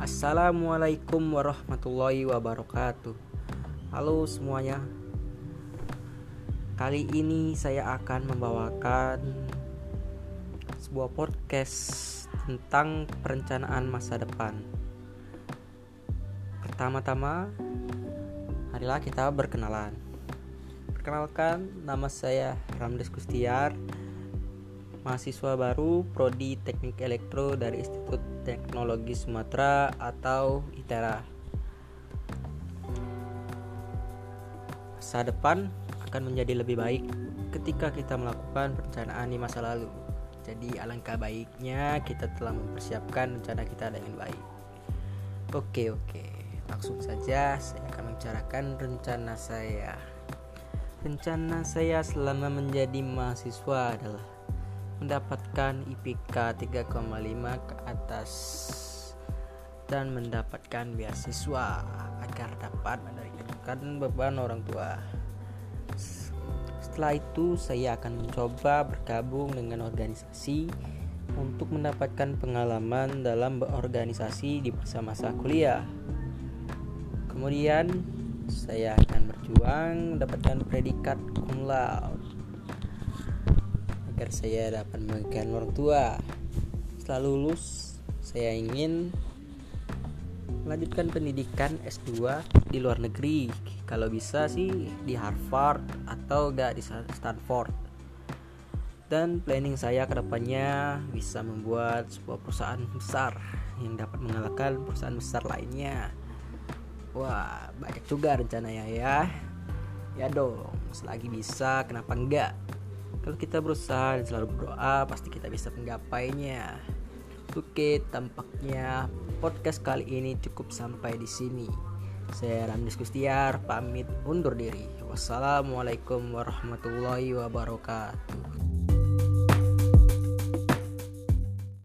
Assalamualaikum warahmatullahi wabarakatuh. Halo semuanya. Kali ini saya akan membawakan sebuah podcast tentang perencanaan masa depan. Pertama-tama, marilah kita berkenalan. Perkenalkan, nama saya Ramdes Kustiar mahasiswa baru Prodi Teknik Elektro dari Institut Teknologi Sumatera atau ITERA. Masa depan akan menjadi lebih baik ketika kita melakukan perencanaan di masa lalu. Jadi alangkah baiknya kita telah mempersiapkan rencana kita dengan baik. Oke oke, langsung saja saya akan membicarakan rencana saya. Rencana saya selama menjadi mahasiswa adalah mendapatkan IPK 3,5 ke atas dan mendapatkan beasiswa agar dapat meringankan beban orang tua. Setelah itu saya akan mencoba bergabung dengan organisasi untuk mendapatkan pengalaman dalam berorganisasi di masa-masa kuliah. Kemudian saya akan berjuang mendapatkan predikat cum laude agar saya dapat memberikan orang tua. Setelah lulus, saya ingin melanjutkan pendidikan S2 di luar negeri. Kalau bisa sih di Harvard atau gak di Stanford. Dan planning saya ke depannya bisa membuat sebuah perusahaan besar yang dapat mengalahkan perusahaan besar lainnya. Wah, banyak juga rencananya ya. Ya dong, selagi bisa, kenapa enggak? Kalau kita berusaha dan selalu berdoa, pasti kita bisa menggapainya. Oke, tampaknya podcast kali ini cukup sampai di sini. Saya Ramdis Kustiar, pamit undur diri. Wassalamualaikum warahmatullahi wabarakatuh.